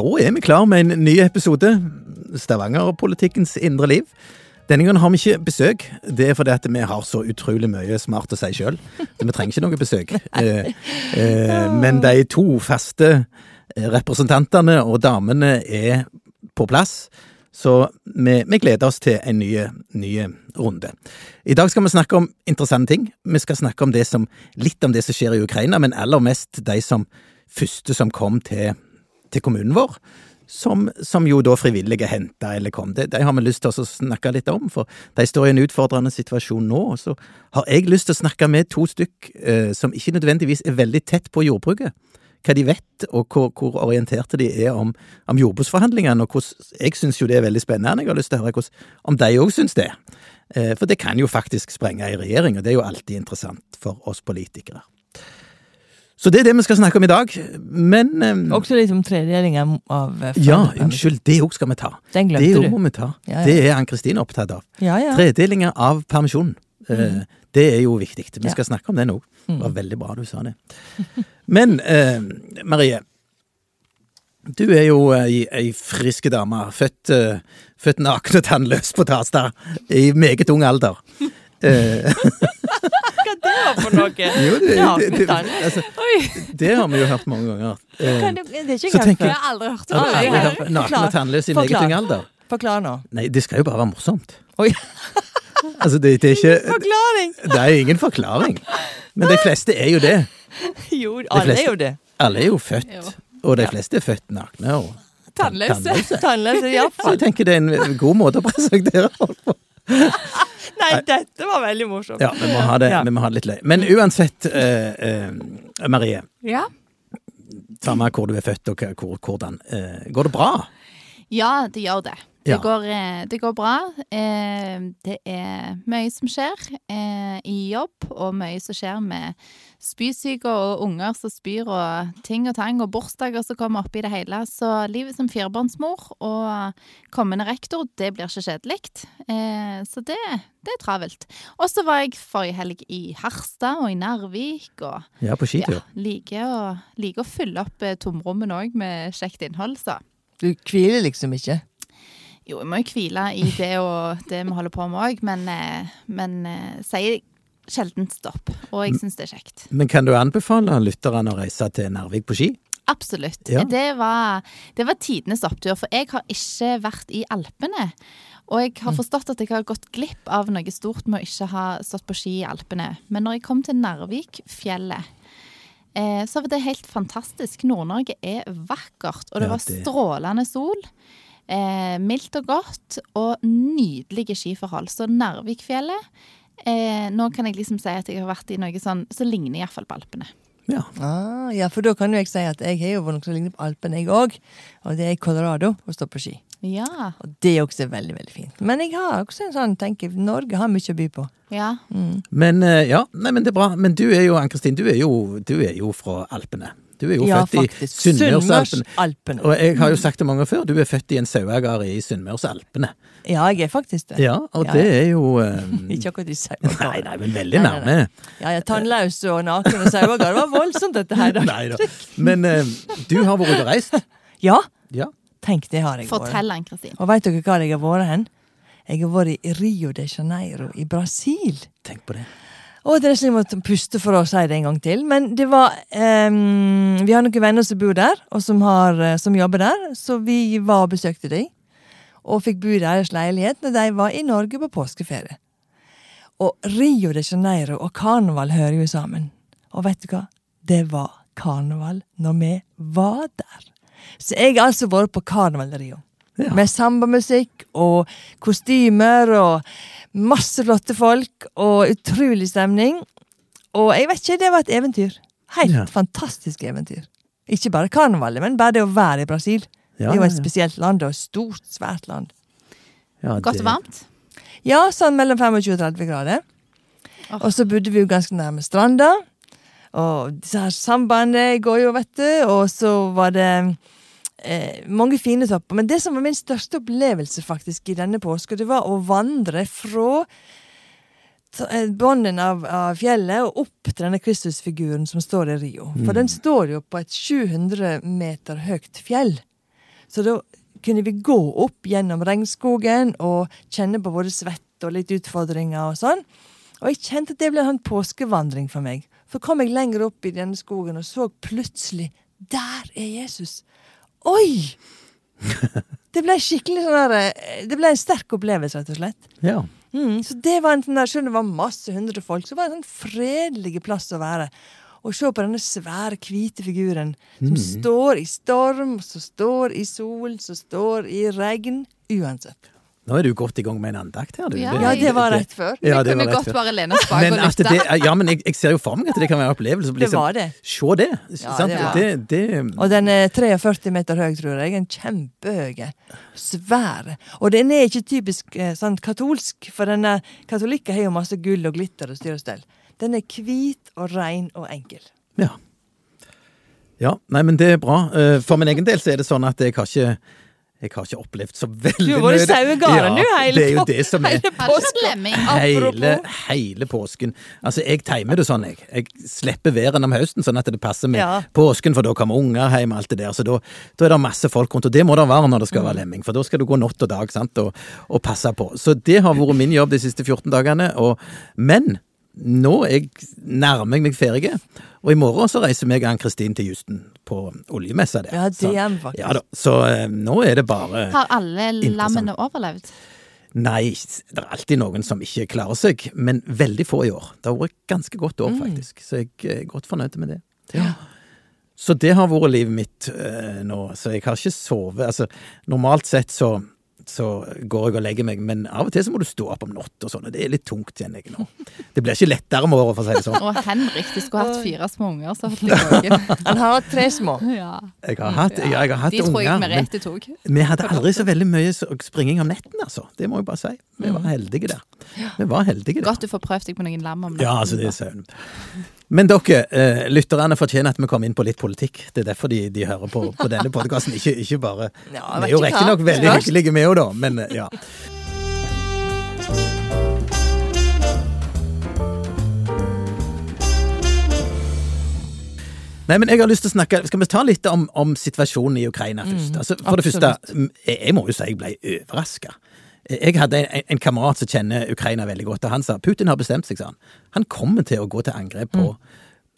Da er vi klar med en ny episode. Stavanger-politikkens indre liv. Denne gangen har vi ikke besøk. Det er fordi at vi har så utrolig mye smart å si sjøl. Vi trenger ikke noe besøk. Eh, eh, men de to faste representantene og damene er på plass. Så vi, vi gleder oss til en ny, ny, runde. I dag skal vi snakke om interessante ting. Vi skal snakke om det som, litt om det som skjer i Ukraina, men aller mest de som første som kom til, til kommunen vår som, som jo da frivillige henta eller kom. De, de har vi lyst til å snakke litt om, for de står i en utfordrende situasjon nå. Og så har jeg lyst til å snakke med to stykk eh, som ikke nødvendigvis er veldig tett på jordbruket. Hva de vet, og hvor, hvor orienterte de er om, om jordbruksforhandlingene. Og jeg syns jo det er veldig spennende. Jeg har lyst til å høre hvordan, om de òg syns det. Eh, for det kan jo faktisk sprenge ei regjering, og det er jo alltid interessant for oss politikere. Så det er det vi skal snakke om i dag, men um, Også litt om tredelinga av uh, Ja, unnskyld, det òg skal vi ta. Den glemte det du. må vi ta. Ja, ja. Det er Ann-Kristin opptatt av. Ja, ja. Tredelinga av permisjonen. Uh, mm. Uh, det er jo viktig. Vi skal snakke om det nå. Det var mm. veldig bra du sa det. Men uh, Marie, du er jo ei, ei frisk dame. Født, uh, født naken og tannløs på Tasta i meget ung alder. Hva det var for noe? Jo, det, det, det, altså, det, har vi jo hørt mange ganger. Kan du, det er ikke tenker, jeg har aldri hørt det. Naken og tannløs i meget ung alder. Forklar nå. Nei, det skal jo bare være morsomt. Oi. Altså, det, det er ikke Ingen forklaring! Det er ingen forklaring. Men de fleste er jo det. Jo, alle fleste, er jo det. Alle er jo født, jo. og de fleste er født nakne og tannløse. Tannløse, ja. Så jeg tenker det er en god måte å presentere folk på. Nei, dette var veldig morsomt. Ja, vi må ha det, ja. vi må ha det litt løy. Men uansett, uh, uh, Marie. Ja? Samme hvor du er født og hvordan. Uh, går det bra? Ja, det gjør det. Det, ja. går, det går, bra. Det er mye som skjer i jobb, og mye som skjer med spysyke og unger som spyr og ting og tang, og bursdager som kommer oppi det hele. Så livet som firebarnsmor og kommende rektor, det blir ikke kjedelig. Eh, så det, det, er travelt. Og så var jeg forrige helg i Harstad og i Narvik. Og ja, på skitur. Ja, liker, å, like å fylle opp eh, tomrommene òg med kjekt innhold, så. Du hviler liksom ikke? Jo, jeg må jo hvile i det og det vi holder på med òg, men, eh, men eh, sier sjelden stopp, og jeg syns det er kjekt. Men kan du anbefale lytterne å reise til Narvik på ski? Absolutt. Ja. Det, var, det var tidenes opptur, for jeg har ikke vært i Alpene. Og jeg har mm. forstått at jeg har gått glipp av noe stort med å ikke ha stått på ski i Alpene. Men når jeg kom til Narvikfjellet, eh, så var det helt fantastisk. Nord-Norge er vakkert, og det var strålende sol. Eh, mildt og godt, og nydelige skiforhold. Så Narvikfjellet Eh, nå kan jeg liksom si at jeg har vært i noe sånn som så ligner iallfall på Alpene. Ja. Ah, ja, for da kan jo jeg si at jeg har jo vært noe som ligner på Alpene, jeg òg. Og det er i Colorado å stå på ski. Ja. Og det er også veldig, veldig fint. Men jeg har også en sånn, tenker Norge har mye å by på. Ja. Mm. Men eh, ja, nei, men det er bra. Men du er jo, Ann-Kristin, du, du, er jo fra Alpene. Du er jo ja, født faktisk. i Sunnmørsalpene. Og jeg har jo sagt det mange før, du er født i en sauegard i Sunnmørsalpene. Ja, jeg er faktisk det. Ja, og ja, det er jo um... Ikke akkurat i sauegard. Nei, nei, men veldig nærme. Ja, ja, tannløs og naken og sauegard. Det var voldsomt, dette her. Da. Nei da. Men uh, du har vært ute og reist? Ja. ja. Tenk, det har jeg vært. Fortell, den, Kristin. Og veit dere hva jeg har vært hen? Jeg har vært i Rio de Janeiro i Brasil. Tenk på det. Og det er nesten jeg må puste for å si det en gang til. Men det var um, Vi har noen venner som bor der, og som, har, eh, som jobber der. Så vi var og besøkte dem. Og fikk bo i deres leilighet når de var i Norge på påskeferie. Og Rio de Janeiro og karneval hører jo sammen. Og vet du hva? Det var karneval når vi var der. Så jeg har altså vært på karneval i Rio. Ja. Med sambamusikk og kostymer og Masse flotte folk og utrolig stemning. Og jeg vet ikke, det var et eventyr. Helt ja. fantastisk eventyr. Ikke bare karnevalet, men bare det å være i Brasil. Ja, det er jo et spesielt land, og et stort, svært land. Ja, Godt og varmt? Ja, sånn mellom 25 og 30 grader. Oh. Og så bodde vi jo ganske nærme stranda. Og disse her sambandene går jo, vet du. Og så var det eh, mange fine topper. Men det som var min største opplevelse faktisk i denne påska, det var å vandre fra eh, bånden av, av, fjellet og opp til denne Kristusfiguren som står i Rio. For mm. den står jo på et 700 meter høyt fjell. Så da kunne vi gå opp gjennom regnskogen og kjenne på både svette og litt utfordringer og sånn. Og jeg kjente at det ble en sånn påskevandring for meg. For kom jeg lenger opp i denne skogen og så plutselig Der er Jesus! Oi! Det ble skikkelig sånn der, eh, Det ble en sterk opplevelse, rett og slett. Ja. Mm, så det var en sånn der, Selv om det var masse hundre folk, så var det en sånn fredelig plass å være. Og se på denne svære, hvite figuren som står i storm, som står i sol, som står i regn. Uansett. Nå er du godt i gang med en andakt her, du. Ja, Ja, det var rett før. Ja, det kunne godt før. bare lene oss bak og lytte. ja, men jeg, jeg ser jo for meg at det kan være en opplevelse. Det var det. Se det. Ja, sant? det det, det, Og den er 43 meter høy, tror jeg. En kjempehøy. Svær. Og den er ikke typisk eh, sånn katolsk, for denne katolikken har jo masse gull og glitter og styr og stell. Den er hvit og ren og enkel. Ja. Ja, nei, men det er bra. Eh, For min egen del så er det sånn at jeg har ikke jeg har ikke opplevd så veldig Du har vært i sauegården, sauegarden, du, hele det er jo det som er hele påsken. hele, hele påsken. Altså, jeg timer det sånn, jeg. Jeg slipper væren om høsten, sånn at det passer med Ja. påsken, for da kommer unger hjem og alt det der. Så da, da er det masse folk rundt, og det må det være når det skal være Mm. lemming, for da skal du gå natt og dag sant, og, og passe på. Så det har vært min jobb de siste 14 dagene. Og, men nå er jeg nærmer jeg meg ferie, og i morgen så reiser meg og Ann-Kristin til Houston på oljemessa der. Ja, det er vi faktisk. Ja da, så eh, nå er det bare Har alle lammene overlevd? Nei, det er alltid noen som ikke klarer seg, men veldig få i år. Det har vært et ganske godt år, faktisk, så jeg er godt fornøyd med det. Ja. Så det har vært livet mitt eh, nå, så jeg har ikke sovet. Altså, normalt sett så, så går jeg og legger meg, men av og til så må du stå opp om natt og sånn, og det er litt tungt, kjenner jeg nå. Det blir ikke lettere med året, for å si det sånn. Og Henrik, du skulle hatt fire små unger, så gått. Han har hatt tre små. Ja. Jeg har hatt, ja, jeg har hatt De tror jeg unger, men Merete tok. vi hadde aldri så veldig mye springing om netten, altså. Det må jeg bare si. Vi var heldige der. Vi var heldige der. Godt du får prøvd deg på noen lam om natten. Ja, altså det er søvn. Men dere, eh, lytterne fortjener at vi kommer inn på litt politikk. Det er derfor de, de hører på, på denne podkasten, ikke, ikke bare Ja, Vi er jo riktignok veldig hyggelige, vi òg, da, men eh, ja. Nei, men jeg har lyst til å snakke Skal vi ta litt om, om situasjonen i Ukraina først? Altså, for det første, jeg, jeg må jo si jeg ble overraska. Jeg hadde en, en kamerat som kjenner Ukraina veldig godt, og han sa Putin har bestemt seg, sa han. Han kommer til å gå til angrep på,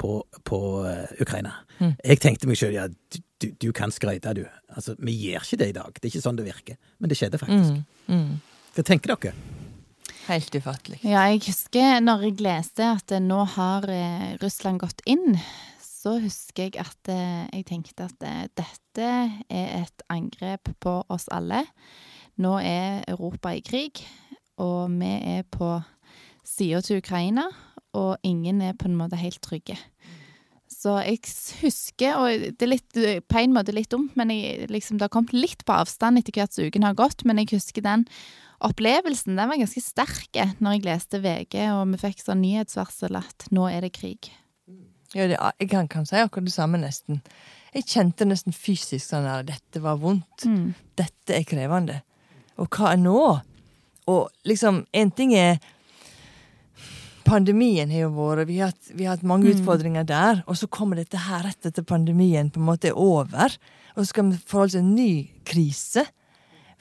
på, på eh, Ukraina. Jeg tenkte meg sjøl ja, du, du, du kan skryte, du. Altså, vi gjør ikke det i dag. Det er ikke sånn det virker. Men det skjedde faktisk. Hva tenker dere? Helt ufattelig. Ja, jeg husker når jeg leste at eh, nå har eh, Russland gått inn, så husker jeg at eh, jeg tenkte at eh, dette er et angrep på oss alle. Nå er Europa i krig, og vi er på sida til Ukraina, og ingen er på en måte helt trygge. Så jeg husker, og det er litt, på en måte litt dumt, men jeg, liksom, det har kommet litt på avstand etter hvert som uken har gått, men jeg husker den opplevelsen den var ganske sterk når jeg leste VG og vi fikk sånn nyhetsvarsel at nå er det krig. Ja, det, jeg kan, kan si akkurat det samme, nesten. Jeg kjente nesten fysisk sånn at Dette var vondt. Dette er krevende. Og hva er nå? Og liksom, en ting er Pandemien har jo vært, vi har vi har hatt mange utfordringer der. Og så kommer dette her rett etter pandemien på en måte er over. Og så skal vi forholde oss til en ny krise.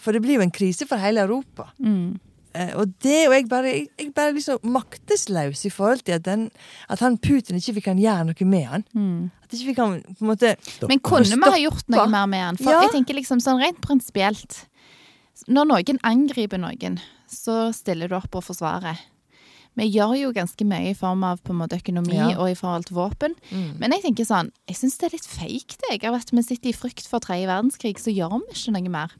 For det blir jo en krise for hele Europa. Eh, og det, og jeg bare, jeg, jeg bare liksom maktesløs i forhold til at, den, at han Putin ikke vi kan gjøre noe med han. At ikke vi kan på en måte Men kunne vi ha gjort noe mer med han? For Ja. jeg tenker liksom sånn rent prinsipielt Når noen angriper noen, så stiller du opp og forsvarer. Vi gjør jo ganske mye i form av måte økonomi Ja. og i forhold til våpen. Men jeg tenker sånn, jeg syns det er litt fake det. Av at vi sitter i frykt for tredje verdenskrig, så gjør vi ikke noe mer.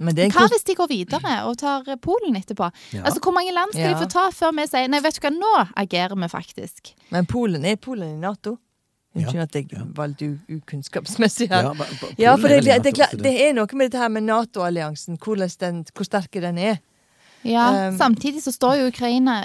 Er Hva hvis de går videre og tar Polen etterpå? Ja. Altså, Hvor mange land skal Ja. de få ta før vi sier nei, vet du hva, nå agerer vi faktisk? Men Polen er Polen i Nato? Unnskyld Ja, at jeg ja. var ukunnskapsmessig her. Ja, for det, det, det, det, det er noe med dette her med Nato-alliansen, hvor sterk den er. Ja, Um, Samtidig så står jo Ukraina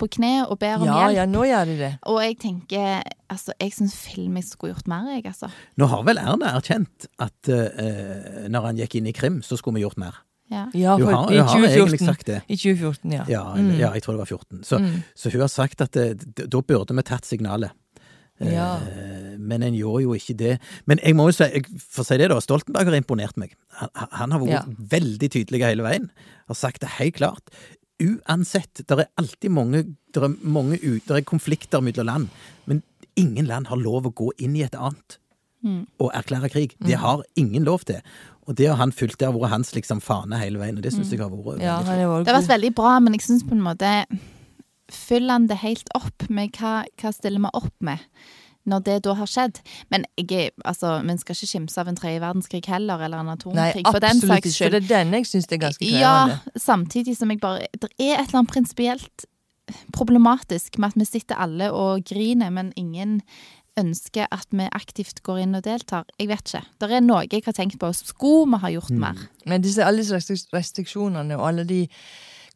på kne og ber om Ja, hjelp. ja, nå gjør de det. Og jeg tenker Altså, jeg syns film jeg skulle gjort mer, jeg, altså. Nå har vel Erna erkjent at uh, når han gikk inn i Krim, så skulle vi gjort mer. Ja. Ja, for har, i hun har 2014. sagt det. I 2014, ja. Ja, mm. ja, jeg tror det var 14. Så, så hun har sagt at det, d- da burde vi tatt signalet. Eh, Ja. men en gjorde jo ikke det. Men jeg må jo si, for å si det da, Stoltenberg har imponert meg. Han, han har vært Ja. veldig tydelig hele veien. Har sagt det helt klart. Uansett, det er alltid mange, der er mange der er konflikter mellom land, men ingen land har lov å gå inn i et annet og erklære krig. Det har ingen lov til. Og det har han fulgt, det har vært hans liksom fane hele veien, og det syns jeg har vært Ja, veldig han Det har vært veldig bra, men jeg syns på en måte Fyller han det helt opp med hva, hva stiller vi opp med når det da har skjedd? Men jeg altså, vi skal ikke kimse av en tredje verdenskrig heller, eller en Nei, atomkrig, for den saks skyld. Det er den jeg syns er ganske Ja, samtidig som jeg bare Det er et eller annet prinsipielt problematisk med at vi sitter alle og griner, men ingen ønsker at vi aktivt går inn og deltar. Jeg vet ikke. Det er noe jeg har tenkt på. Skulle vi ha gjort mer? Men disse, alle disse restriksjonene og alle de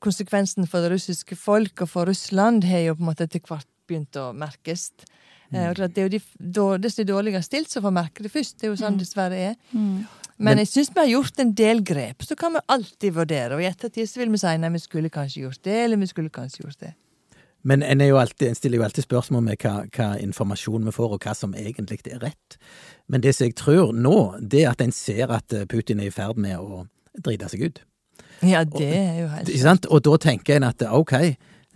konsekvensene for det russiske folk og for Russland har jo på en måte etter hvert begynt å merkes. Mm. og Det er jo de, da- dess de dårligere stilt som får merke det først. Det er jo sånn det dessverre er. Men, Men- jeg syns vi har gjort en del grep. Så kan vi alltid vurdere. Og i ettertid så vil vi si nei, vi skulle kanskje gjort det, eller vi skulle kanskje gjort det. Men en, jo alltid, en stiller jo alltid spørsmål med hva, hva informasjon vi får, og hva som egentlig er rett. Men det som jeg tror nå, det er at en ser at eh, Putin er i ferd med å drite seg ut. Ja, det er jo helt sant? Og da tenker en at ok,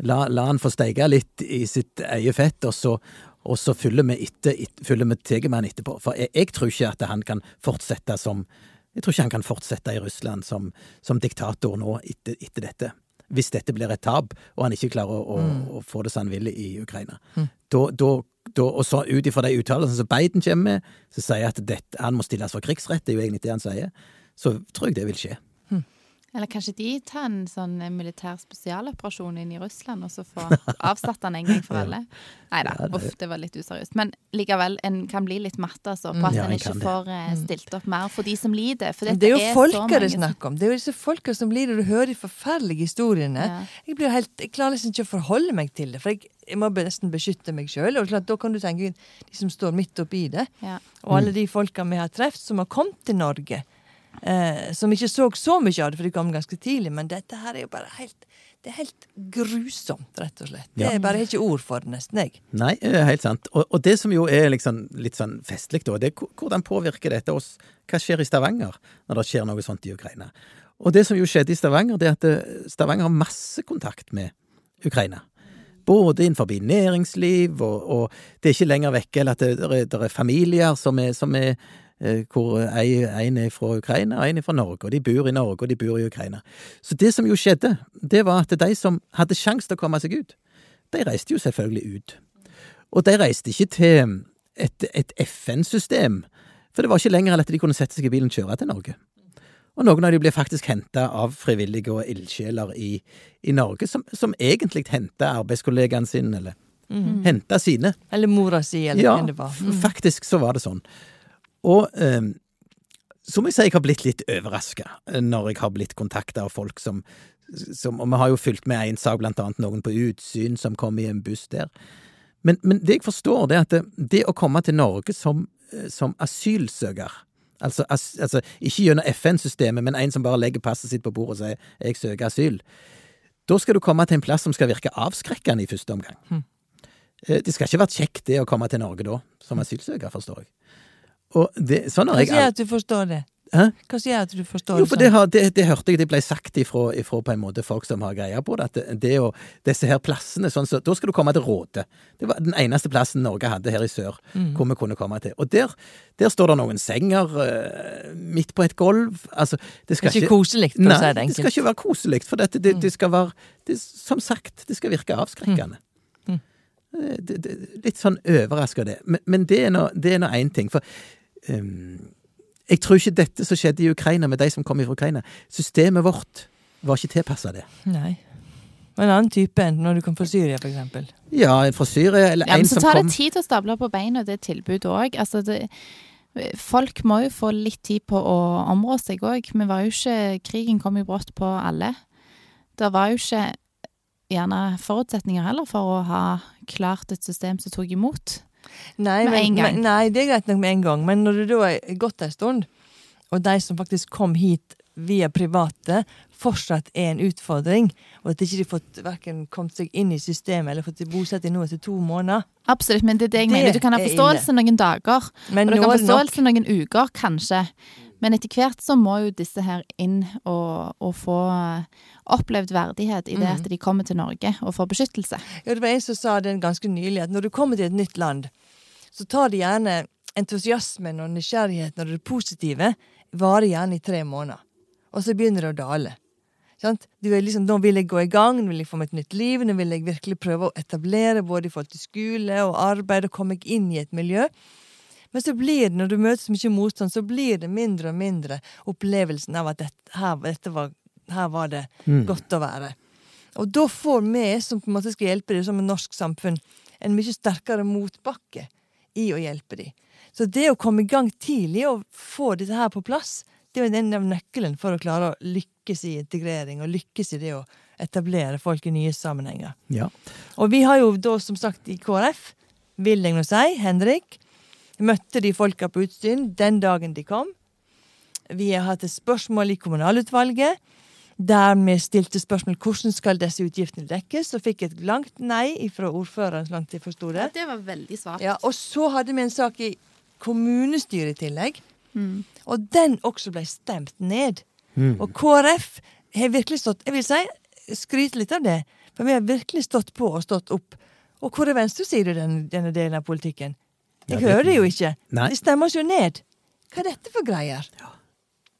la, la han få steike litt i sitt eget fett, og så, og så fyller vi etter, et- fyller vi han etterpå. For jeg, jeg tror ikke at han kan fortsette som Jeg tror ikke han kan fortsette i Russland som, som diktator nå etter, etter dette. Hvis dette blir et tap, og han ikke klarer å, å, å få det som han vil i Ukraina. Da, da, da, og så ut ifra de uttalelsene som Biden kommer med, som sier at dette, han må stilles for krigsrett, det er jo egentlig det han sier, så tror jeg det vil skje. Eller kanskje de tar en sånn eh, militær spesialoperasjon inn i Russland, og så får avsatt han en gang for alle? Nei da, uff, det var litt useriøst. Men likevel, en kan bli litt matt altså, på at Ja, en ikke får det. eh, stilt opp mer for de som lider. For Det er jo så folka det er snakk om. Det er jo disse folka som lider. Du hører de forferdelige historiene. Ja. Jeg, blir helt, jeg klarer liksom ikke å forholde meg til det, for jeg, jeg må nesten beskytte meg sjøl. Og klart, da kan du tenke de som står midt oppi det. Ja. Og alle de folka vi har truffet som har kommet til Norge. Eh, som ikke så så mye av det, for de kom ganske tidlig. Men dette her er jo bare helt det er helt grusomt, rett og slett. Det er bare ikke ord for det, nesten. jeg. Nei, helt sant. Og, og det som jo er liksom litt sånn festlig, da, det er hvordan påvirker dette oss? Hva skjer i Stavanger når det skjer noe sånt i Ukraina? Og det som jo skjedde i Stavanger, det er at eh, Stavanger har masse kontakt med Ukraina. Både innenfor næringsliv, og, og det er ikke lenger vekke eller at det, det, er, det er familier som er, som er hvor ei- en er fra Ukraina og en er fra Norge, og de bor i Norge og de bor i Ukraina. Så det som jo skjedde, det var at de som hadde sjanse til å komme seg ut, de reiste jo selvfølgelig ut. Og de reiste ikke til et, et FN-system, for det var ikke lenger enn at de kunne sette seg i bilen og kjøre til Norge. Og noen av de ble faktisk henta av frivillige og ildsjeler i, i Norge, som, som egentlig henta arbeidskollegaen sin, eller Mhm. henta sine. Eller mora si, eller Ja, det var. Mm. faktisk så var det sånn. Og eh, så må jeg si jeg har blitt litt overraska når jeg har blitt kontakta av folk som, som Og vi har jo fulgt med én sak, blant annet noen på utsyn som kom i en buss der. Men, men det jeg forstår, det er at det, det å komme til Norge som, eh, som asylsøker Altså, as, altså ikke gjennom FN-systemet, men en som bare legger passet sitt på bordet og sier 'jeg søker asyl'. Da skal du komme til en plass som skal virke avskrekkende i første omgang. Eh, Det skal ikke vært kjekt det å komme til Norge da, som asylsøker, forstår jeg. Det, sånn Hva sier at du forstår det? Hæ? Hva sier at du forstår Jo, for det? det, har, det, det hørte jeg, det ble sagt ifra, ifra på en måte folk som har greie på det, at det, det å, disse her plassene, sånn så, da skal du komme til Råde. Det var den eneste plassen Norge hadde her i sør, hvor vi kunne komme til. Og der, der står det noen senger uh, midt på et gulv. Altså, det skal Ikke koselig, for å si det enkelt. det skal ikke være koselig, for dette, det, det skal være det, Som sagt, det skal virke avskrekkende. Mm. Eh, Det, det, litt sånn overraska det. Men, men det er nå én ting. For jeg tror ikke dette som skjedde i Ukraina med de som kom fra Ukraina Systemet vårt var ikke tilpassa det. Nei. En annen type enn når du kom fra Syria, for eksempel. Ja, fra Syria eller Ja, en som kom så tar det tid å stable på beina det tilbudet òg. Altså det, folk må jo få litt tid på å områ seg òg. Vi var jo ikke Krigen kom jo brått på alle. Det var jo ikke gjerne forutsetninger heller for å ha klart et system som tok imot. Nei, men. Men, nei, det er greit nok med en gang, men når du da har gått en stund, og de som faktisk kom hit via private fortsatt er en utfordring, og at ikke de fått hverken kommet seg inn i systemet eller fått seg bosetting nå etter to måneder. Absolutt, men det er det jeg Det mener. Du kan ha forståelse noen dager, Men og du kan ha forståelse nok. noen uker, kanskje. Men etter hvert så må jo disse her inn og, og få eh, opplevd verdighet i det Mm. at de kommer til Norge og får beskyttelse. Ja, det var en som sa det ganske nylig, at når du kommer til et nytt land, så tar det gjerne entusiasmen og nysgjerrigheten og det positive varer gjerne i tre måneder. Og så begynner det å dale. Du er liksom, nå vil jeg gå i gang, nå vil jeg få meg et nytt liv, nå vil jeg virkelig prøve å etablere både i forhold til skole og arbeid og komme meg inn i et miljø. Men så blir det, når du møter så mye motstand, så blir det mindre og mindre opplevelsen av at dette, her, dette var, her var det godt å være. Og da får vi, som på en måte skal hjelpe deg som et norsk samfunn, en mye sterkere motbakke i å hjelpe dem. Så det å komme i gang tidlig og få dette her på plass, det er en av nøkkelen for å klare å lykkes i integrering og lykkes i det å etablere folk i nye sammenhenger. Ja. Og vi har jo da, som sagt, i KrF, vil jeg nå si, Henrik, møtte de folka på utsyn den dagen de kom. Vi har hatt et spørsmål i kommunalutvalget der vi stilte spørsmål hvordan skal disse utgiftene dekkes, og fikk et langt nei fra ordføreren, så langt jeg forsto det. det var veldig svart. Ja, og så hadde vi en sak i kommunestyret i tillegg, Mm. og den også ble stemt ned. Og KrF har virkelig stått Jeg vil si, skryte litt av det, for vi har virkelig stått på og stått opp. Og hvor er venstresiden i denne, denne delen av politikken? Ja, Jeg det- hører det jo ikke. Nei. De stemmer oss jo ned. Hva er dette for greier?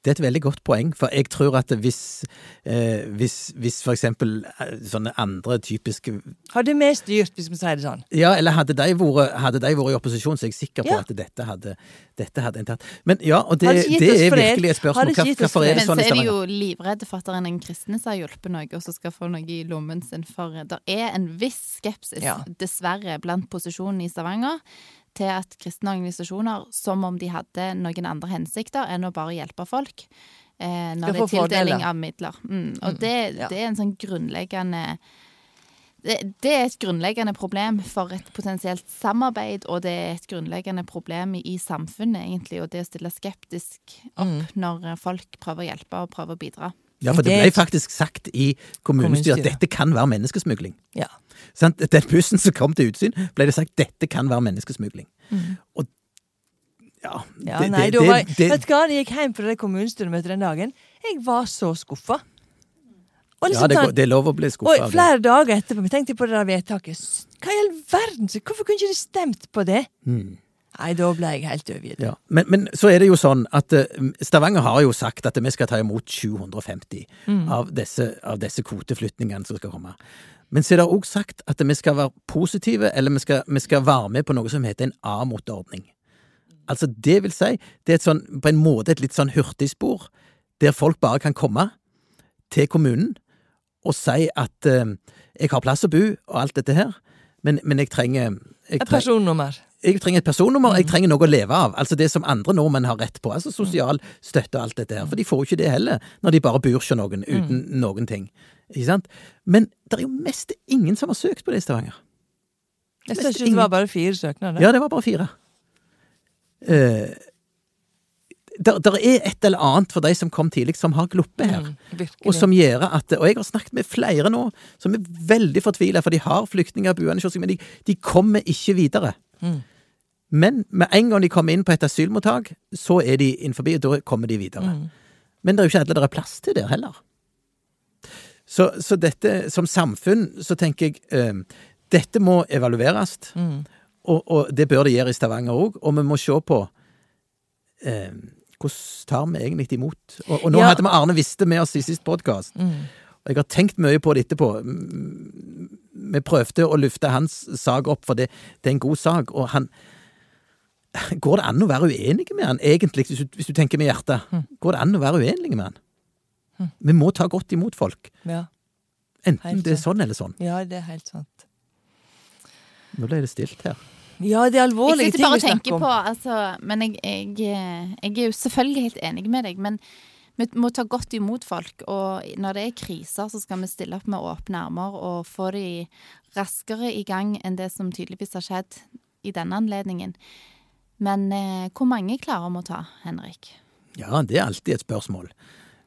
Det er et veldig godt poeng, for jeg tror at hvis, eh, hvis, hvis for eksempel eh, sånne andre typiske Hadde vi styrt, hvis vi sier det sånn? Ja, eller hadde de vært, hadde de vært i opposisjon, så er jeg sikker på Ja. at dette hadde, dette hadde en tatt. Men ja, og det, det er fred. virkelig et spørsmål. Hva, hvorfor er det Men sånn så er de jo livredde for at det er en kristne som har hjulpet noe, og så skal få noe i lommen sin. For det er en viss skepsis, Ja. dessverre, blant posisjonen i Stavanger til at kristne organisasjoner, som om de hadde noen andre hensikter enn å bare hjelpe folk, eh, når det er tildeling fordele. av midler. Mm. Og det, ja. det er en sånn grunnleggende det, det er et grunnleggende problem for et potensielt samarbeid, og det er et grunnleggende problem i, i samfunnet, egentlig, og det å stille skeptisk opp Mm. når eh, folk prøver å hjelpe og prøver å bidra. Ja, for det Det- ble faktisk sagt i kommunestyret at dette kan være menneskesmugling. Ja. Sant? Den bussen som kom til utsyn, ble det sagt dette kan være menneskesmugling. Og ja, Mm. Ja, det, nei, det, da var, det, det, vet du hva, jeg gikk hjem fra det kommunestyremøtet den dagen, jeg var så skuffa. Liksom, ja, det, går- det er lov å bli skuffa Og det. flere dager etterpå tenkte på det der vedtaket. Hva i all verden? Hvorfor kunne ikke de stemt på det? Nei, da ble jeg helt overgitt. Ja. Men, men så er det jo sånn at eh, Stavanger har jo sagt at vi skal ta imot 750 Mm. av, disse, av disse kvoteflyktningene som skal komme. Men så er det òg sagt at vi skal være positive, eller vi skal, vi skal være med på noe som heter en A-mot-ordning. Altså, det vil si, det er sånn, på en måte et litt sånn hurtigspor, der folk bare kan komme til kommunen og si at eh, jeg har plass å bo og alt dette her, men, men jeg trenger Et personnummer. Jeg trenger et personnummer, jeg trenger noe å leve av. Altså det som andre nordmenn har rett på. Altså sosial støtte og alt dette her. For de får jo ikke det heller, når de bare bor hos noen uten noen ting. Ikke sant? Men det er jo mest ingen som har søkt på det i Stavanger. Jeg syns det var bare fire søknader. Ja, det var bare fire. Uh, der, der er et eller annet for de som kom tidlig, som har gluppet her. Mm. Og som gjør at Og jeg har snakket med flere nå som er veldig fortvila, for de har flyktninger boende hos seg, men de, de kommer ikke videre. Mm. Men med en gang de kommer inn på et asylmottak, så er de innenfor, og da kommer de videre. Mm. Men det er jo ikke alle det er plass til der heller. Så, så dette, som samfunn, så tenker jeg eh, Dette må evalueres, Mm. og, og det bør det gjøre i Stavanger òg. Og vi må se på eh, hvordan tar vi egentlig imot Og, og nå Ja. hadde vi Arne Viste med oss i sist podkast. Mm. Og jeg har tenkt mye på det etterpå. Vi prøvde å lufte hans sak opp, for det, det er en god sak. Og han Går det an å være uenig med han, egentlig, hvis du, hvis du tenker med hjertet? Går det an å være uenig med han? Vi må ta godt imot folk. Ja. Enten Helt det er sånn eller sånn. ja, det er helt sant. Nå ble det stilt her. Ja, det er alvorlige Jeg sitter ting bare vi og tenker snakker om. på, altså, men jeg, jeg, jeg er jo selvfølgelig helt enig med deg, men vi må ta godt imot folk. Og når det er kriser, så skal vi stille opp med åpne armer og få de raskere i gang enn det som tydeligvis har skjedd i denne anledningen. Men eh, hvor mange klarer vi å ta, Henrik? Ja, det er alltid et spørsmål.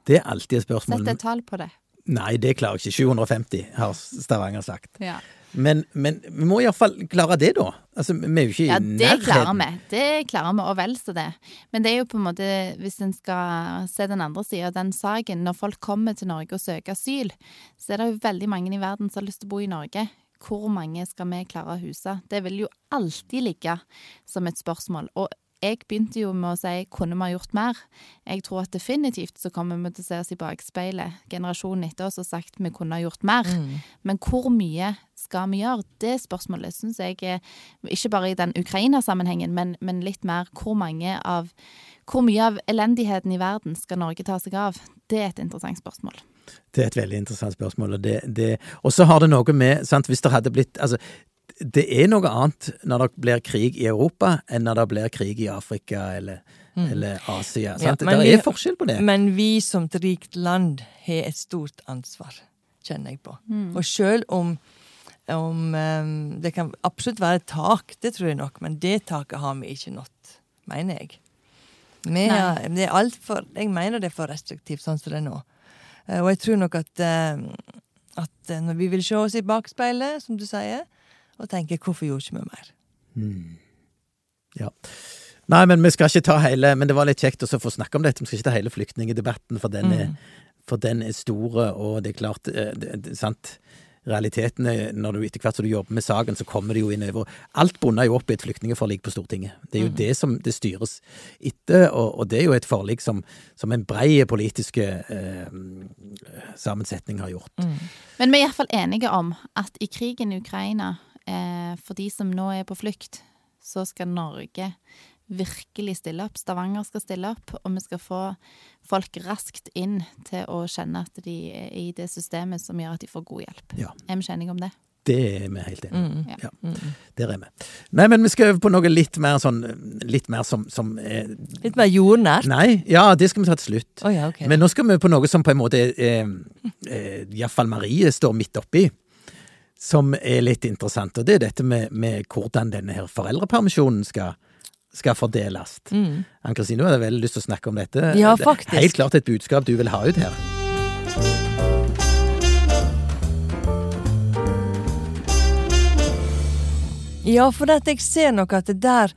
Det er alltid et spørsmål. Sett et tall på det. Nei, det klarer jeg ikke. 750, har Stavanger sagt. Ja. Men, men vi må iallfall klare det, da. Altså, vi er jo ikke Ja, i det klarer vi. Det klarer vi, og vel så det. Men det er jo på en måte, hvis en skal se den andre sida av den saken, når folk kommer til Norge og søker asyl, så er det jo veldig mange i verden som har lyst til å bo i Norge. Hvor mange skal vi klare å huse? Det vil jo alltid ligge som et spørsmål. Og jeg begynte jo med å si kunne vi ha gjort mer? Jeg tror at definitivt så kommer vi til å se oss i bakspeilet generasjonen etter oss og sagt vi kunne ha gjort mer. Men hvor mye skal vi gjøre? Det spørsmålet syns jeg er ikke bare i den Ukraina-sammenhengen, men, men litt mer hvor mange av Hvor mye av elendigheten i verden skal Norge ta seg av? Det er et interessant spørsmål. Det er et veldig interessant spørsmål. Og, det, det, og så har det noe med sant, Hvis det hadde blitt Altså, det er noe annet når det blir krig i Europa, enn når det blir krig i Afrika eller, eller Asia. Sant? men det er forskjell på det. Men vi som et rikt land har et stort ansvar, kjenner jeg på. Og sjøl om, om em, det kan absolutt være et tak, det tror jeg nok, men det taket har vi ikke nådd, mener jeg. Vi har, det er alt for, jeg mener det er for restriktivt sånn som det er nå. Eh, Og jeg tror nok at, eh, at eh, når vi vil se oss i bakspeilet, som du sier, og tenke hvorfor gjorde ikke vi mer? Ja. Nei, men vi skal ikke ta hele Men det var litt kjekt å få snakke om dette. Vi skal ikke ta hele flyktningedebatten, for den er, for den er store, og det er klart det, det, sant? Realiteten er, når du etter hvert som du jobber med saken, så kommer det jo inn over Alt bunner jo opp i et flyktningforlik på Stortinget. Det er jo det som det styres etter, og, og det er jo et forlik som, som en brei politiske eh, sammensetning har gjort. Men vi er iallfall enige om at i krigen i Ukraina, eh, for de som nå er på flukt, så skal Norge virkelig stille opp. Stavanger skal stille opp, og vi skal få folk raskt inn til å kjenne at de er i det systemet som gjør at de får god hjelp. Ja. Er vi enige om det? Det er vi helt enige om. Ja. Ja, der er vi. Nei, men vi skal over på noe litt mer sånn Litt mer som, som er Litt mer jordnært. Nei, ja, det skal vi ta til slutt. Oh, ja, okay. Men nå skal vi på noe som på en måte eh, eh, iallfall Marie står midt oppi, som er litt interessant. Og det er dette med, med hvordan denne her foreldrepermisjonen skal, skal fordeles. Ann Kristin, du hadde veldig lyst til å snakke om dette. Mm. Ja, faktisk. Helt klart et budskap du vil ha ut her. Ja, for dette, jeg ser nok at det der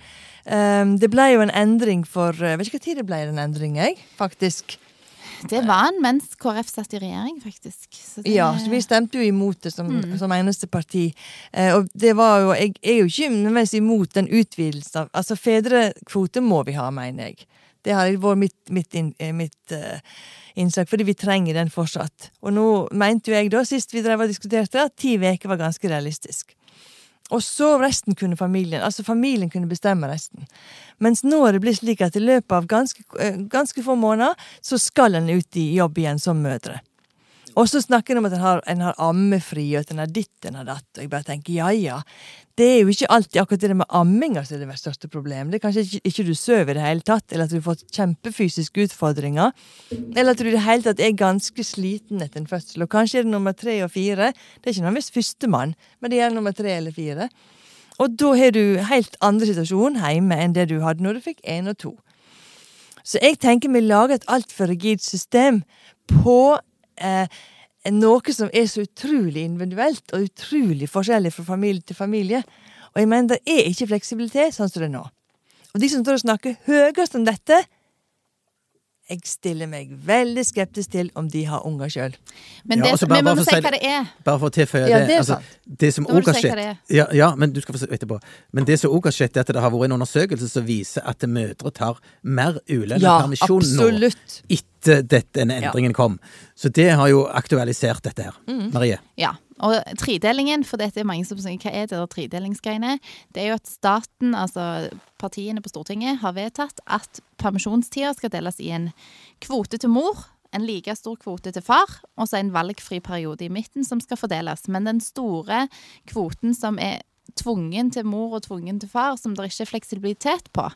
um, Det ble jo en endring for Jeg Vet ikke tid det ble en endring, jeg, faktisk. Det var han mens KrF satt i regjering, faktisk. Så det, Ja, så vi stemte jo imot det som, som eneste parti. Eh, og det var jo Jeg er jo ikke nødvendigvis imot den utvidelsen av Altså, fedrekvote må vi ha, mener jeg. Det har vært mitt, mitt, inn- eh, mitt uh, innsak, fordi vi trenger den fortsatt. Og nå mente jo jeg da, sist vi drev og diskuterte, at ti uker var ganske realistisk. Og så resten kunne familien. Altså familien kunne bestemme resten. Mens nå er det blitt slik at i løpet av ganske, eh, ganske få måneder så skal en ut i jobb igjen som mødre. Og så snakker en om at en har, har ammefri, og at en har ditt en har datt. Og jeg bare tenker ja ja. Det er jo ikke alltid akkurat det med amminga som er det største problemet. Det er kanskje ikke, ikke du sover i det hele tatt, eller at du har fått kjempefysiske utfordringer. Eller at du i det hele tatt er ganske sliten etter en fødsel. Og kanskje er det nummer tre og fire. Det er ikke nødvendigvis førstemann, men det er nummer tre eller fire. Og da har du helt andre situasjon hjemme enn det du hadde når du fikk én og to. Så jeg tenker vi lager et altfor rigid system på eh, noe som er så utrolig individuelt og utrolig forskjellig fra familie til familie. Og jeg mener det er ikke fleksibilitet sånn som det er nå. Og de som står og snakker høyest om dette, jeg stiller meg veldig skeptisk til om de har unger sjøl. Men Ja, altså bare, men bare- vi må si hva det- det er. Bare for å tilføye Ja, det. det er altså, det som òg har skjedd ja, ja, men du skal få se etterpå. Men det som òg har skjedd, er at det har vært en undersøkelse som viser at mødre tar mer ulønnet Ja, permisjon nå etter denne endringen kom. Så det har jo aktualisert dette her. Mm. Marie. Ja, og tredelingen, for dette er mange som sier hva er det der tredelingsgreiene? Det er jo at staten, altså partiene på Stortinget, har vedtatt at permisjonstida skal deles i en kvote til mor, en like stor kvote til far, og så en valgfri periode i midten som skal fordeles. Men den store kvoten som er tvungen til mor og tvungen til far, som det ikke er fleksibilitet på,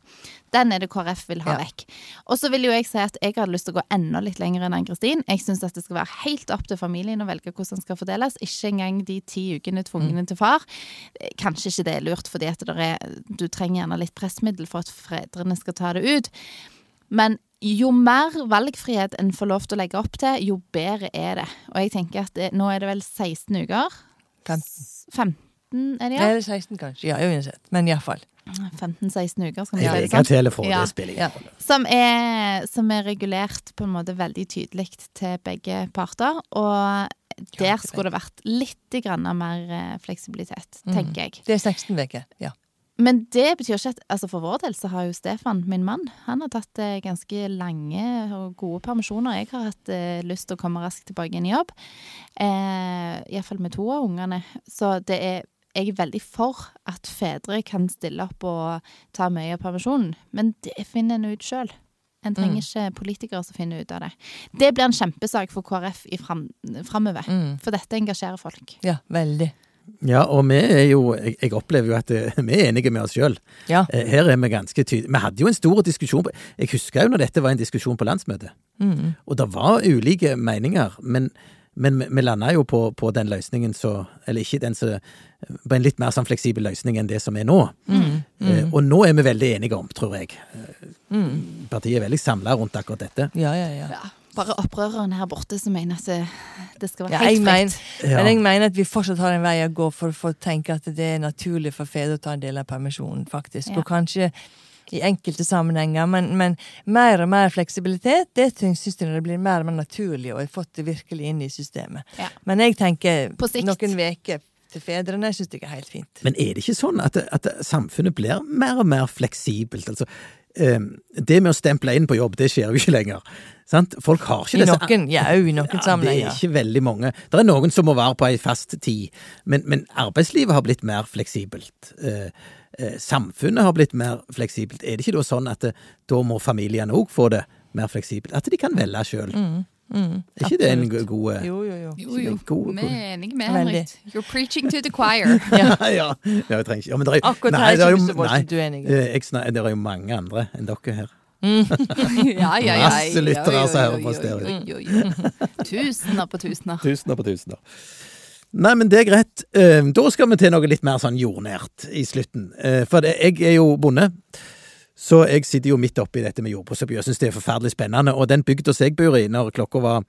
den er det KrF vil ha Ja. vekk. Og så vil jo jeg si at jeg hadde lyst til å gå enda litt lenger enn Ann-Kristin. Jeg syns at det skal være helt opp til familien å velge hvordan den skal fordeles. Ikke engang de ti ukene tvungne til far. Kanskje ikke det er lurt, fordi at det er, du trenger gjerne litt pressmiddel for at fedrene skal ta det ut. Men jo mer valgfrihet en får lov til å legge opp til, jo bedre er det. Og jeg tenker at det, nå er det vel 16 uker. 15. 15 er det, Ja. Eller 16, kanskje. Ja, uansett. Men iallfall. 15-16 uker, skal vi Ja, si jeg det kan sånn. telle Ja. det spiller Ja. ingen rolle. Som er, som er regulert på en måte veldig tydelig til begge parter. Og der skulle det vært litt grann mer eh, fleksibilitet, Mm. tenker jeg. Det er 16 uker. Ja. Men det betyr ikke at altså For vår del så har jo Stefan, min mann, han har tatt eh, ganske lange og gode permisjoner. Jeg har hatt eh, lyst til å komme raskt tilbake inn i jobb. Eh, Iallfall med to av ungene. Så det er jeg er veldig for at fedre kan stille opp og ta mye av permisjonen, men det finner en ut sjøl. En trenger ikke politikere som finner ut av det. Det blir en kjempesak for KrF i framover, Mm. for dette engasjerer folk. ja, veldig. Ja, og vi er jo Jeg, jeg opplever jo at det, vi er enige med oss sjøl. Ja. Her er vi ganske tydelige. Vi hadde jo en stor diskusjon på Jeg husker jo når dette var en diskusjon på landsmøtet. Mm. Og det var ulike meninger, men, men vi- vi landa jo på, på den løsningen så Eller ikke den så På en litt mer sånn fleksibel løsning enn det som er nå. Mm. Eh, Og nå er vi veldig enige om, tror jeg. Mm. Partiet er veldig samla rundt akkurat dette. Ja, ja, ja. Ja, bare opprørerne her borte som mener at det, skal være Ja, helt mener, fritt. Ja. Men jeg mener at vi fortsatt har en vei å gå for, for å tenke at det er naturlig for fedre å ta en del av permisjonen, faktisk. Ja. Og kanskje i enkelte sammenhenger, men, men mer og mer fleksibilitet, det syns jeg når det blir mer og mer naturlig, og jeg har fått det virkelig inn i systemet. Ja. Men jeg tenker På sikt. noen uker til fedrene syns jeg er helt fint. Men er det ikke sånn at, at samfunnet blir mer og mer fleksibelt? Altså, eh, det med å stemple inn på jobb, det skjer jo ikke lenger. Sant? Folk har ikke I disse noen, ja, i noen Ja, det er ikke veldig mange. Det er noen som må være på ei fast tid, men, men arbeidslivet har blitt mer fleksibelt. Eh, samfunnet har blitt mer fleksibelt. Er det ikke da sånn at det, da må familiene òg få det mer fleksibelt? At de kan velge sjøl? Mm, mm, er ikke det en god Jo, jo, jo. Jo, jo. God- Vi er enige med Henrik. You're preaching to the choir. ja, ja, jeg trenger ikke ja, men det er, Akkurat nei, her er det ikke så voldsomt uenig. eh, det er jo mange andre enn dere her. ja, ja, ja. Masse lyttere som hører på stereo. Tusener på tusener. Tusener på tusener. Nei, men det er greit. Eh, Da skal vi til noe litt mer sånn jordnært i slutten. Eh, For jeg er jo bonde, så jeg sitter jo midt oppi dette med jordbruksoppgjør. Jeg syns det er forferdelig spennende. Og den bygda jeg bor i, når klokka var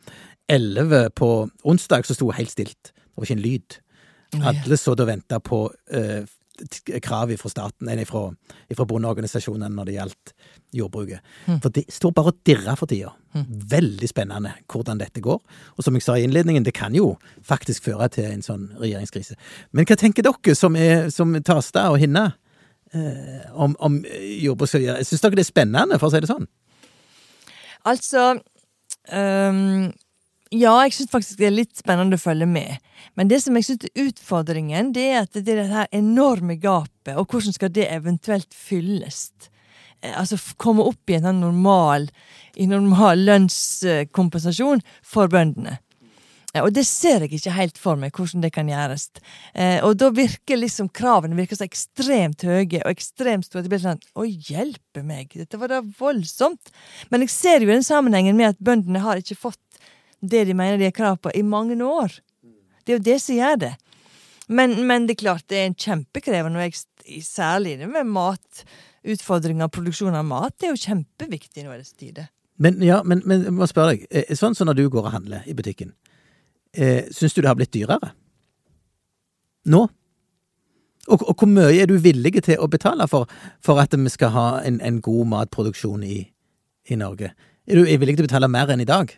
elleve på onsdag, så sto det helt stilt. Det var ikke en lyd. Alle så og venta på eh, krav fra staten, fra, fra bondeorganisasjonene når det gjaldt jordbruket. For det står bare og dirrer for tida. Veldig spennende hvordan dette går. Og som jeg sa i innledningen, det kan jo faktisk føre til en sånn regjeringskrise. Men hva tenker dere som, er, som Tasta og Hinna eh, om, om jordbruksoppgjøret? Syns dere det er spennende, for å si det sånn? Altså um Ja, jeg syns faktisk det er litt spennende å følge med. Men det som jeg syns er utfordringen, det er at det er det her enorme gapet, og hvordan skal det eventuelt fylles? Eh, Altså komme opp i en sånn normal, normal lønnskompensasjon for bøndene. Eh, Og det ser jeg ikke helt for meg, hvordan det kan gjøres. Eh, og da virker liksom kravene virker så ekstremt høye og ekstremt store. Det blir sånn Å, hjelpe meg, dette var da voldsomt. Men jeg ser jo den sammenhengen med at bøndene har ikke fått det de mener de har krav på, i mange år. Det er jo det som gjør det. Men, men det er klart det er en kjempekrevende og jeg særlig med med matutfordringer av produksjon av mat. Det er jo kjempeviktig i våre tider. Men, ja, men, men jeg må spørre deg, sånn som når du går og handler i butikken, eh, syns du det har blitt dyrere? Nå? Og, og hvor mye er du villig til å betale for, for at vi skal ha en, en god matproduksjon i, i Norge? Er du er villig til å betale mer enn i dag?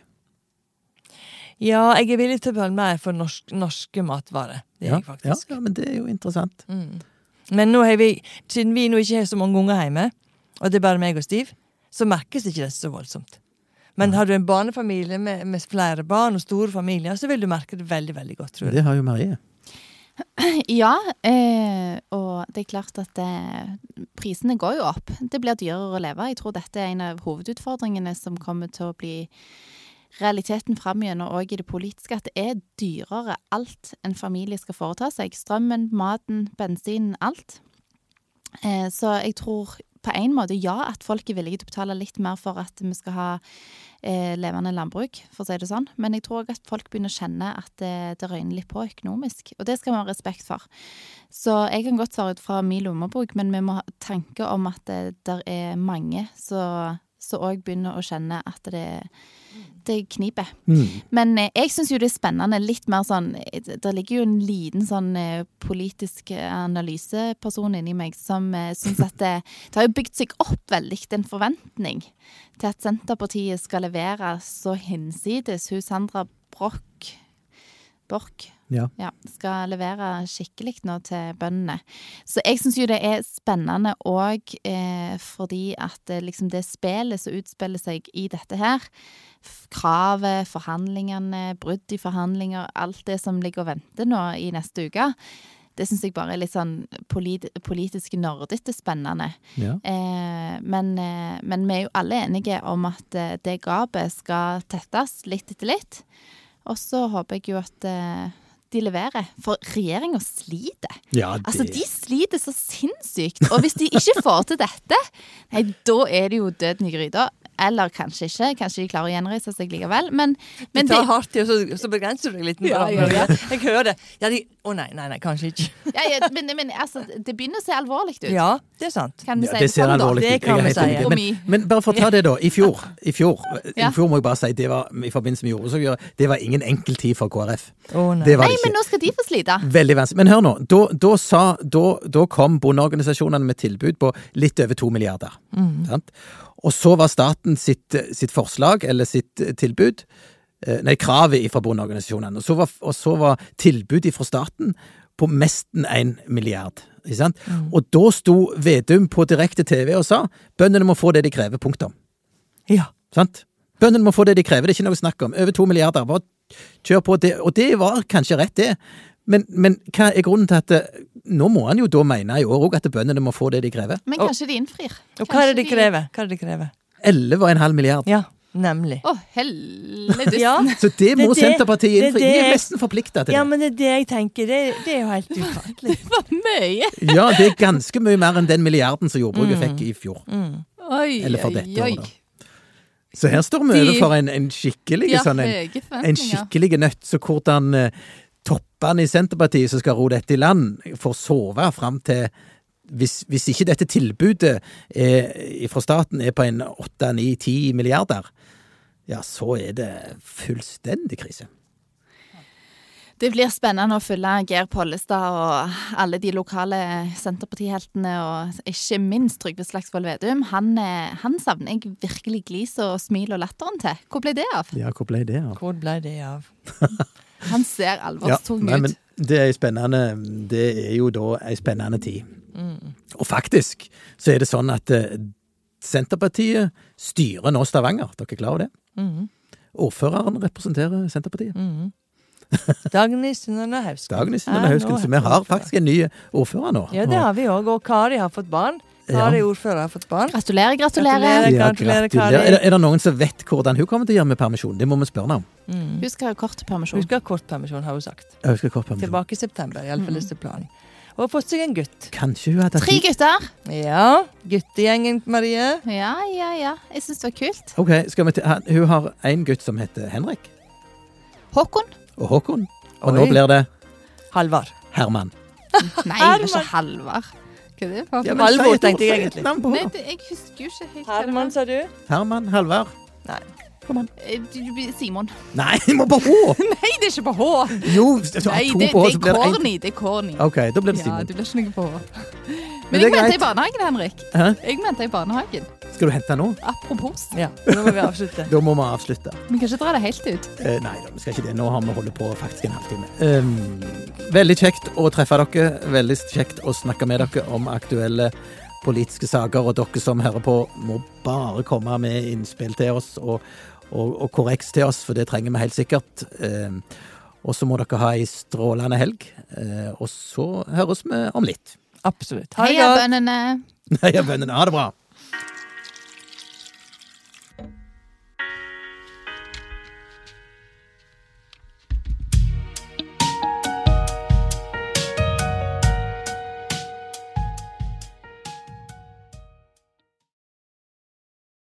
Ja, jeg er villig til å betale mer for norsk, norske matvarer. Det er ja, jeg faktisk. Ja, ja, men det er jo interessant. Mm. Men nå har vi, siden vi nå ikke har så mange unger hjemme, og det er bare meg og Stiv, så merkes ikke det så voldsomt. Men har du en barnefamilie med, med flere barn og store familier, så vil du merke det veldig veldig godt, tror jeg. Det har jo Marie. Ja, eh, og det er klart at eh, prisene går jo opp. Det blir dyrere å leve. Jeg tror dette er en av hovedutfordringene som kommer til å bli realiteten fram igjennom òg i det politiske, at det er dyrere alt en familie skal foreta seg. Strømmen, maten, bensinen, alt. Eh, så jeg tror på en måte ja, at folk er villige til å betale litt mer for at vi skal ha eh, levende landbruk, for å si det sånn. Men jeg tror òg at folk begynner å kjenne at det, det røyner litt på økonomisk. Og det skal vi ha respekt for. Så jeg kan godt svare ut fra min lommebok, men vi må ha tanke om at det der er mange som òg begynner å kjenne at det, det kniper. Mm. Men eh, jeg syns jo det er spennende. Litt mer sånn Det ligger jo en liten sånn eh, politisk analyseperson inni meg som eh, syns at det, det har jo bygd seg opp veldig en forventning til at Senterpartiet skal levere så hinsides. Hun Sandra Broch Borch Ja. ja, skal levere skikkelig nå til bøndene. Så jeg syns jo det er spennende òg eh, fordi at eh, liksom det spillet som utspiller seg i dette her, kravet, forhandlingene, brudd i forhandlinger, alt det som ligger og venter nå i neste uke, det syns jeg bare er litt sånn polit politisk nerdete spennende. Ja. Eh, men, eh, men vi er jo alle enige om at eh, det gapet skal tettes litt etter litt. Og så håper jeg jo at eh, de leverer. For regjeringa sliter. ja, det Altså, de sliter så sinnssykt. Og hvis de ikke får til dette, nei, da er det jo døden i gryta. Eller kanskje ikke. Kanskje de klarer å gjenreise seg likevel. Men, Men men det tar hardt i, og så, så begrenser du deg litt. Ja, ja, ja. Jeg hører det. Ja, de, å nei, nei, nei, kanskje ikke. ja, ja, men, men altså, det begynner å se alvorlig ut. Ja, det er sant. Kan vi Ja, si det ser alvorlig Det ut. kan vi si. Men, men bare for å ta det, da. I fjor, i fjor, Ja. i fjor må jeg bare si, det var i forbindelse med jordbruksoppgjøret, det var ingen enkel tid for KrF. Oh, nei. Det var Nei, men nå skal de få slite. Veldig vanskelig. Men hør nå. Da, da, sa, da, da kom bondeorganisasjonene med tilbud på litt over to milliarder. Sant? Og så var staten sitt, sitt forslag, eller sitt tilbud eh, Nei, kravet fra bondeorganisasjonene. Og så var, og så var tilbudet fra staten på mesten én milliard. Ikke sant? Og da sto Vedum på direkte TV og sa bøndene må få det de krever. Punktum. Ja. Sant? Bøndene må få det de krever, det er ikke noe snakk om. Over to milliarder, bare kjør på. Det, og det var kanskje rett, det. Men, men hva er grunnen til at Nå må han jo da mene i år òg at bøndene må få det de krever. Men Og- kanskje de innfrir. Og hva er det de krever? Hva er det de krever? 11,5 milliard. Ja, nemlig. Å, helledussen. Ja, Så det må Det er det- Senterpartiet det er innfri. De er nesten forplikta til det. ja, men det er det jeg tenker. Det, det er jo helt ufattelig. Det var mye. Ja, det er ganske mye mer enn den milliarden som jordbruket fikk i fjor. Oi, Eller for dette oi. året. Så her står vi overfor en, en skikkelig Ja, sånn en, en skikkelig nøtt. Så hvordan eh, toppene i Senterpartiet som skal ro dette i land, får sove fram til hvis, hvis ikke dette tilbudet er, fra staten er på en 8-9-10 milliarder, ja, så er det fullstendig krise. Det blir spennende å følge Geir Pollestad og alle de lokale Senterpartiheltene, og ikke minst Trygve Slagsvold Vedum. Han, eh, han savner jeg virkelig glis og smil og latteren til. Hvor ble det av? Ja, hvor ble det av? Hvor ble det av? Han ser alvorstung ja, ut. men det er spennende Det er jo da ei spennende tid. Og faktisk så er det sånn at eh, Senterpartiet styrer nå Stavanger. Dere er klar over det? Mm. Ordføreren representerer Senterpartiet. Mm. Dagny Sunnane Hausken. Dagny Ja, Hausken. Så vi har faktisk en ny ordfører nå. Ja, det har vi òg. Og Kari har fått barn. Kari ordfører har fått barn. Gratulerer, gratulerer. Gratulerer. Ja, gratulerer, gratulerer. Kari. Er det, er det noen som vet hvordan hun kommer til å gjøre med permisjon? Det må vi spørre henne om. Mm. Hun skal ha kort permisjon. Hun skal ha kort permisjon, har hun sagt. Hun skal ha kort permisjon. Tilbake i september, iallfall hvis det er planen. Og har fått seg en gutt. Kanskje hun hadde Tre gutter. Ja, guttegjengen, Marie. Ja, ja, ja. Jeg syns det var kult. Ok, skal vi til, han- Hun har en gutt som heter Henrik, Håkon. og Håkon. Og Oi. nå blir det Halvard. Herman. Nei, det var ikke Halvard. Hva er det for Ja, men Halvor tenkte jeg egentlig. Nei, jeg husker jo ikke helt Herman, sa du? Herman, Halvard. Nei. Kom an. Eh, Simon. Nei, vi må på H! Nei, det er ikke på H! Jo, Nei, det, på H, det er det corny. Det er corny. Ok, da blir det Ja, Simon. det blir ikke noe på H. Men Men jeg mente i barnehagen, Henrik. Hæ? Jeg mente i barnehagen. Skal du hente nå? Apropos. Ja, nå må vi avslutte. Da må vi avslutte. Vi kan ikke dra det helt ut. Eh, nei da, vi skal ikke det. Nå har vi holdt på faktisk en halvtime. Um, veldig kjekt å treffe dere. Veldig kjekt å snakke med dere om aktuelle politiske saker. Og dere som hører på, må bare komme med innspill til oss og, og, og korreks til oss, for det trenger vi helt sikkert. Eh, og så må dere ha ei strålende helg. Eh, og så høres vi om litt. Absolutt. Ha det Heia godt. bøndene. Heia bøndene. Ha det bra.